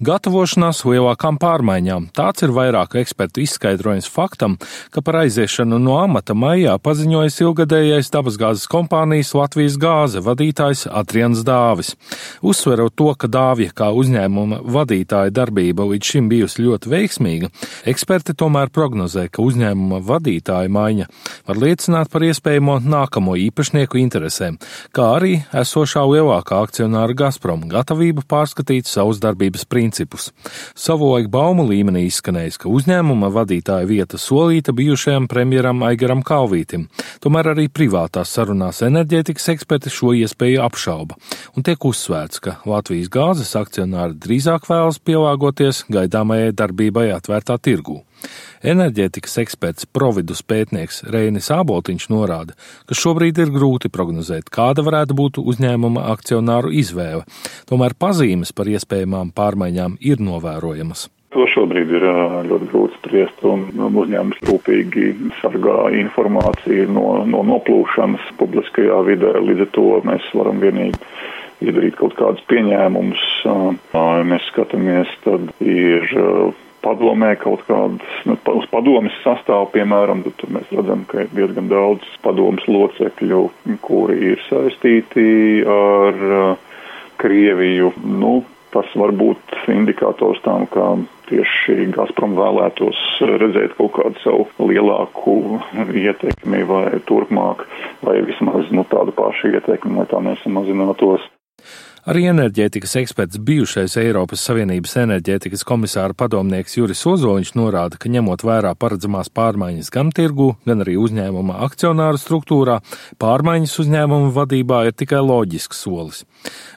Gatavošanās lielākām pārmaiņām. Tāds ir vairāku ekspertu izskaidrojums faktam, ka par aiziešanu no amata maijā paziņojas ilgadējais dabasgāzes kompānijas Latvijas gāze vadītājs Atrians Dāvis. Uzsverot to, ka Dāvja kā uzņēmuma vadītāja darbība līdz šim bijusi ļoti veiksmīga, eksperti tomēr prognozē, ka uzņēmuma vadītāja maiņa var liecināt par iespējamo nākamo īpašnieku interesēm, kā arī esošā lielākā akcionāra Gazprom gatavību pārskatīt savus darbības principus principus. Savulaik baumu līmenī izskanējis, ka uzņēmuma vadītāja vieta solīta bijušajam premjeram Aigaram Kalvītim. Tomēr arī privātās sarunās enerģētikas eksperti šo iespēju apšauba un tiek uzsvērts, ka Latvijas gāzes akcionāri drīzāk vēlas pielāgoties gaidāmajai darbībai atvērtā tirgū. Enerģētikas eksperts Providus pētnieks Reinis Āboltiņš norāda, ka šobrīd ir grūti prognozēt, kāda varētu būt uzņēmuma akcionāru izvēle, tomēr pazīmes par iespējamām pārmaiņām ir novērojamas. To šobrīd ir ļoti grūti spriest, un uzņēmums rūpīgi sargā informāciju no, no noplūšanas publiskajā vidē. Līdz ar to mēs varam vienīgi izdarīt kaut kādus pieņēmumus. Ja mēs skatāmies, tad ir padomē kaut kādas, nu, uz padomas sastāvu, piemēram, tad mēs redzam, ka ir diezgan daudz padomas locekļu, kuri ir saistīti ar uh, Krieviju. Nu, tas var būt indikators tam, ka tieši Gazprom vēlētos redzēt kaut kādu savu lielāku ietekmi vai turpmāk, vai vismaz nu, tādu pašu ietekmi, lai tā nesamazinātos. Arī enerģētikas eksperts bijušais Eiropas Savienības enerģētikas komisāra padomnieks Juris Ozoliņš norāda, ka ņemot vērā paredzamās pārmaiņas gan tirgu, gan arī uzņēmuma akcionāru struktūrā, pārmaiņas uzņēmuma vadībā ir tikai loģisks solis.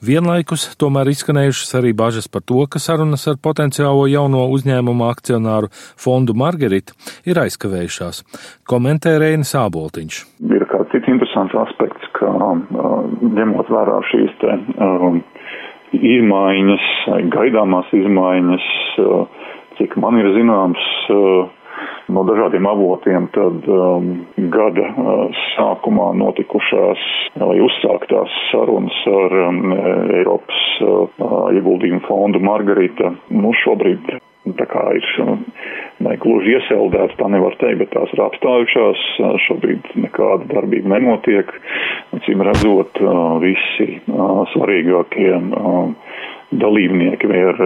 Vienlaikus tomēr izskanējušas arī bažas par to, ka sarunas ar potenciālo jauno uzņēmuma akcionāru fondu Margarita ir aizkavējušās, komentē Reinis Āboltiņš. Ir kāds cits interesants aspekts, ka ņemot vērā šīs te izmaiņas, gaidāmās izmaiņas, cik man ir zināms, no dažādiem avotiem, tad gada sākumā notikušās vai uzsāktās sarunas ar Eiropas ieguldījumu fondu Margarita, nu šobrīd tā kā ir ne gluži ieseldēts, tā nevar teikt, bet tās ir apstājušās. Šobrīd nekāda darbība nenotiek. Cīm redzot, visi svarīgākie dalībnieki vai ar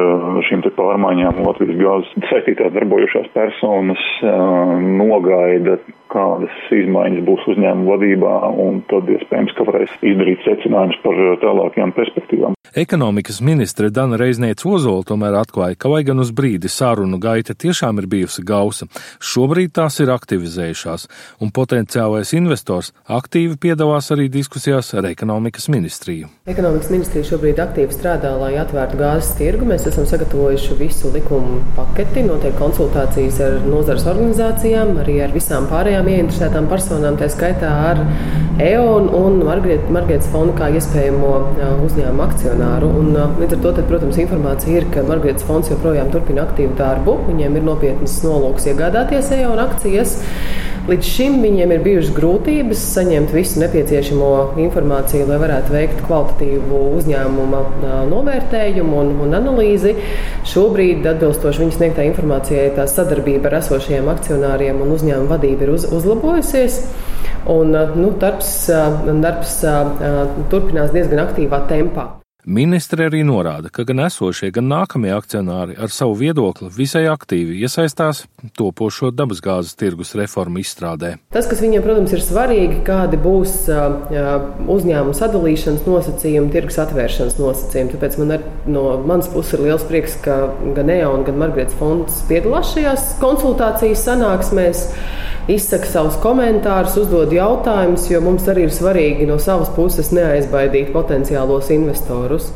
šīm pārmaiņām Latvijas gāzes saistītās darbojušās personas nogaida kādas izmaiņas būs uzņēmuma vadībā, un tad iespējams, ka varēs izdarīt secinājumus par tālākajām perspektīvām. Ekonomikas ministre Dana Reizniec Ozola tomēr atklāja, ka lai gan uz brīdi sārunu gaita tiešām ir bijusi gausa, šobrīd tās ir aktivizējušās, un potenciālais investors aktīvi piedalās arī diskusijās ar ekonomikas ministriju. Ekonomikas ministrija šobrīd aktīvi strādā, lai atvērtu gāzes tirgu. Mēs esam sagatavojuši visu likumu paketi, notiek konsultācijas ar nozares organizācijām, arī ar visām pārējām ieinteresētām personām, tā skaitā ar EON un Margaritas fondu kā iespējamo uzņēmumu akcionāru. Un, līdz ar to, tad, protams, informācija ir, ka Margaritas fonds joprojām turpina aktīvu darbu. Viņiem ir nopietnas nolūks iegādāties EON akcijas. Līdz šim viņiem ir bijušas grūtības saņemt visu nepieciešamo informāciju, lai varētu veikt kvalitatīvu uzņēmuma novērtējumu un, un analīzi. Šobrīd, atbilstoši viņas sniegtā informācijai, tā sadarbība ar esošajiem akcionāriem un uzņēmuma vadība ir uz, uzlabojusies. Un, nu, darbs, darbs turpinās diezgan aktīvā tempā. Ministre arī norāda, ka gan esošie, gan nākamie akcionāri ar savu viedokli visai aktīvi iesaistās topošo dabasgāzes tirgus reformu izstrādē. Tas, kas viņiem, protams, ir svarīgi, kādi būs uzņēmuma sadalīšanas nosacījumi, tirgus atvēršanas nosacījumi. Tāpēc man ar, no manas puses ir liels prieks, ka gan EON, gan Margarita fonds piedalās šajās konsultācijas sanāksmēs izsaka savus komentārus, uzdod jautājumus, jo mums arī ir svarīgi no savas puses neaizbaidīt potenciālos investorus.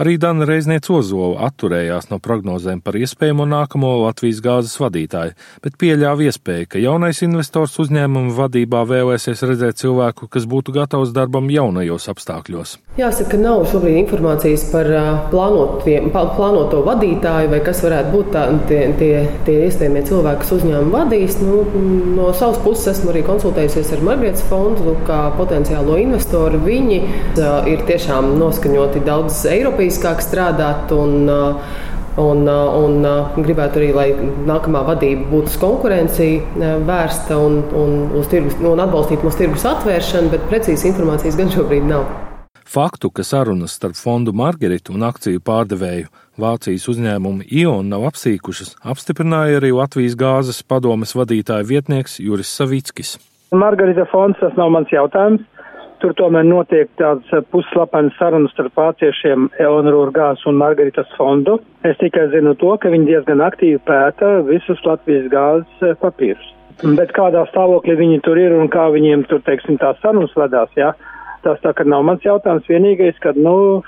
Arī Dana Reizniec Ozola atturējās no prognozēm par iespējamo nākamo Latvijas gāzes vadītāju, bet pieļāva iespēju, ka jaunais investors uzņēmuma vadībā vēlēsies redzēt cilvēku, kas būtu gatavs darbam jaunajos apstākļos. Jāsaka, nav šobrīd informācijas par plānoto vadītāju vai kas varētu būt tā, tie, tie, tie iespējamie cilvēki, kas uzņēmumu vadīs. Nu, no savas puses esmu arī konsultējusies ar Margaritas fondu, kā potenciālo investoru. Viņi ir tiešām noskaņoti daudz Eiropas strateģiskāk strādāt un uh, Un, un gribētu arī, lai nākamā vadība būtu uz konkurenciju vērsta un, un, tirgus, un atbalstītu mūsu tirgus atvēršanu, bet precīzi informācijas gan šobrīd nav. Faktu, ka sarunas starp fondu Margaritu un akciju pārdevēju Vācijas uzņēmumu ION nav apsīkušas, apstiprināja arī Latvijas gāzes padomes vadītāja vietnieks Juris Savickis. Margarita fonds tas nav mans jautājums. Tur tomēr notiek tāds pusslapenas sarunas starp vāciešiem Eleonoru gāzes un Margaritas fondu. Es tikai zinu to, ka viņi diezgan aktīvi pēta visus Latvijas gāzes eh, papīrus. Bet kādā stāvoklī viņi tur ir un kā viņiem tur, teiksim, tās sarunas vedās, jā. Ja? Tas tā kā nav mans jautājums. Vienīgais, ka, nu,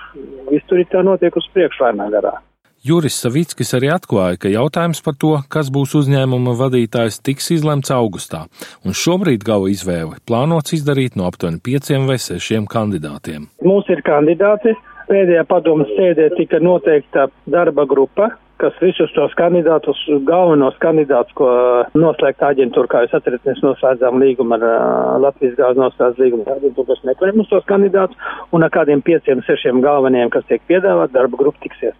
viss tur ir tā notiek uz priekšlēnā garā. Juris Savickis arī atklāja, ka jautājums par to, kas būs uzņēmuma vadītājs, tiks izlemts augustā, un šobrīd gala izvēli plānots izdarīt no aptuveni pieciem vai sešiem kandidātiem. Mums ir kandidāti. Pēdējā padomas sēdē tika noteikta darba grupa, kas visus tos kandidātus, galvenos kandidātus, ko noslēgta aģentūra, kā jūs atcerat, mēs noslēdzām līgumu ar uh, Latvijas gāzes noslēdz līgumu aģentūru, kas meklē mums tos kandidātus, un ar kādiem pieciem, sešiem galvenajiem, kas tiek piedāvāt, darba grupa tiksies.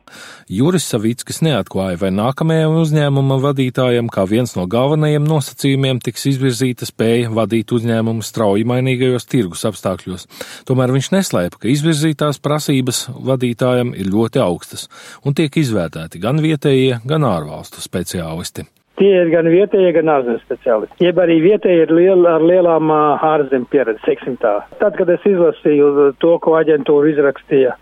Juris Savickis neatklāja, vai nākamajam uzņēmuma vadītājam, kā viens no galvenajiem nosacījumiem, tiks izvirzīta spēja vadīt uzņēmumu strauji mainīgajos tirgus apstākļos. Tomēr viņš neslēpa, ka izvirzītās prasības vadītājam ir ļoti augstas un tiek izvērtēti gan vietējie, vietējie, gan ārvalstu speciālisti. Tie ir gan vietējie, gan ārzemju speciālisti. Jeb arī vietēji ir liel, ar lielām ārzemju pieredzi, teiksim tā. Tad, kad es izlasīju to, ko aģentūra izrakstīja,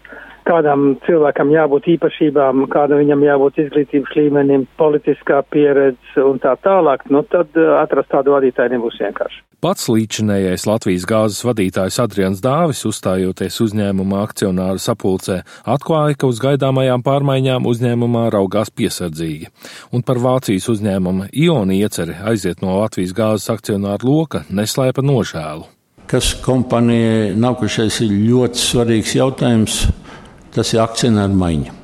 kādam cilvēkam jābūt īpašībām, kādam viņam jābūt izglītības līmenim, politiskā pieredze un tā tālāk, nu tad atrast tādu vadītāju nebūs vienkārši. Pats līdzinējais Latvijas gāzes vadītājs Adrians Dāvis, uzstājoties uzņēmuma akcionāru sapulcē, atklāja, ka uz gaidāmajām pārmaiņām uzņēmumā raugās piesardzīgi, un par Vācijas uzņēmuma Ioni ieceri aiziet no Latvijas gāzes akcionāru loka neslēpa nožēlu. Kas kompānijai nākošais ir ļoti svarīgs jautājums, tas ir akcionāru maiņa.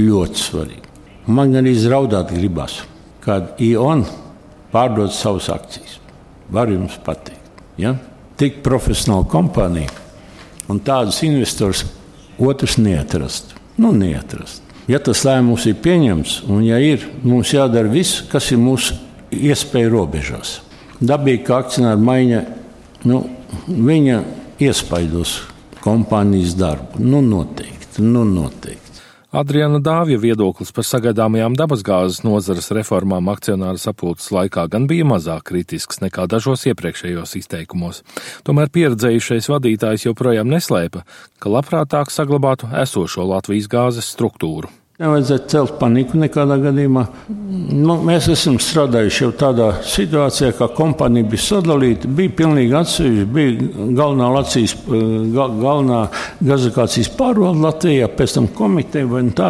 Ļoti svarīgi. Man arī raudāt gribas, kad Ion pārdod savas akcijas var jums pateikt. Ja? Tik profesionāla kompānija un tādus investors otrs neatrast. Nu, neatrast. Ja tas lēmums ir pieņemts, un ja ir, mums jādara viss, kas ir mūsu iespēju robežās. Dabīgi, ka akcionāra maiņa, nu, viņa iespaidos kompānijas darbu. Nu, noteikti, nu, noteikti. Adriana Dāvja viedoklis par sagaidāmajām dabasgāzes nozares reformām akcionāra sapulces laikā gan bija mazāk kritisks nekā dažos iepriekšējos izteikumos. Tomēr pieredzējušais vadītājs joprojām neslēpa, ka labprātāk saglabātu esošo Latvijas gāzes struktūru. Nevajadzētu celt paniku nekādā gadījumā. Nu, mēs esam strādājuši jau tādā situācijā, ka kompānija bija sadalīta. Bija pilnīgi atsevišķi, bija galvenā, Lacijas, gal, galvenā gazakācijas pārvalde Latvijā, pēc tam komiteja, vai tā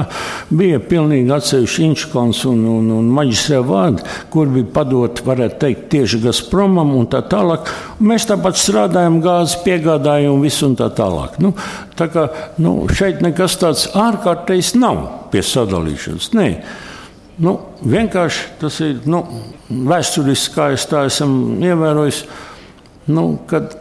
bija pilnīgi atsevišķi Inčkons un, un, un maģistrē vārdi, kur bija padot, varētu teikt, tieši Gazpromam un tā tālāk. Mēs tāpat strādājam gāzes piegādājumu visu un tā tālāk. Nu, tā kā nu, šeit nekas tāds ārkārtējs nav pie sadalīšanas. Nē. Nu, vienkārši tas ir nu, vēsturiski, kā es tā esmu ievērojis, nu, kad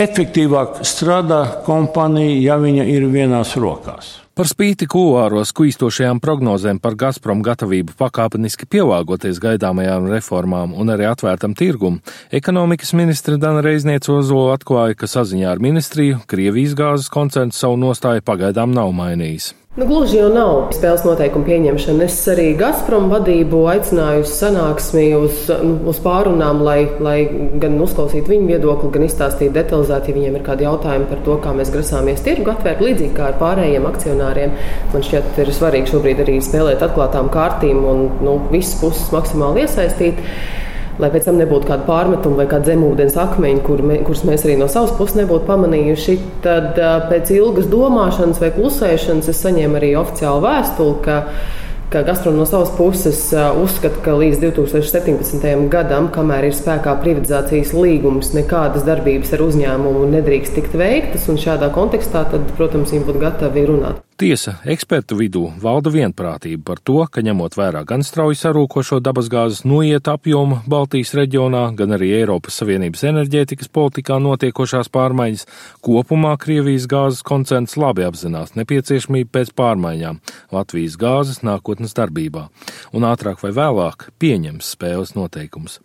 efektīvāk strādā kompānija, ja viņa ir vienās rokās. Par spīti kuluāros kuīstošajām prognozēm par Gazprom gatavību pakāpeniski pielāgoties gaidāmajām reformām un arī atvērtam tirgum, ekonomikas ministra Dana Reizniece Ozola atklāja, ka saziņā ar ministriju Krievijas gāzes koncerns savu nostāju pagaidām nav mainījis. Nu, gluži jau nav spēles noteikumu pieņemšana. Es arī Gazprom vadību aicināju uz sanāksmi, uz, nu, uz pārunām, lai, lai gan uzklausītu viņu viedokli, gan izstāstītu detalizēti, ja viņiem ir kādi jautājumi par to, kā mēs grasāmies tirgu atvērt, līdzīgi kā ar pārējiem akcionāriem. Man šķiet, ir svarīgi šobrīd arī spēlēt atklātām kārtīm un nu, visas puses maksimāli iesaistīt lai pēc tam nebūtu kāda pārmetuma vai kāda zemūdens akmeņa, kur me, kurus mēs arī no savas puses nebūtu pamanījuši. Tad pēc ilgas domāšanas vai klusēšanas es saņēmu arī oficiālu vēstuli, ka Gazprom no savas puses uzskata, ka līdz 2017. gadam, kamēr ir spēkā privatizācijas līgums, nekādas darbības ar uzņēmumu nedrīkst tikt veiktas. Šādā kontekstā, tad, protams, viņi būtu gatavi runāt. Tiesa, ekspertu vidū valda vienprātība par to, ka ņemot vērā gan strauji sarūkošo dabasgāzes noiet apjomu Baltijas reģionā, gan arī Eiropas Savienības enerģētikas politikā notiekošās pārmaiņas, kopumā Krievijas gāzes koncerns labi apzinās nepieciešamību pēc pārmaiņām Latvijas gāzes nākotnes darbībā un ātrāk vai vēlāk pieņems spēles noteikumus.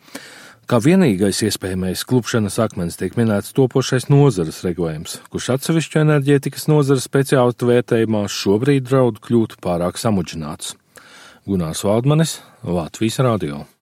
Kā vienīgais iespējamais klupšanas akmens tiek minēts topošais nozares regulējums, kurš atsevišķu enerģētikas nozares speciālistu vērtējumā šobrīd draud kļūt pārāk samudžināts. Gunārs Valdmanis, Latvijas Radio.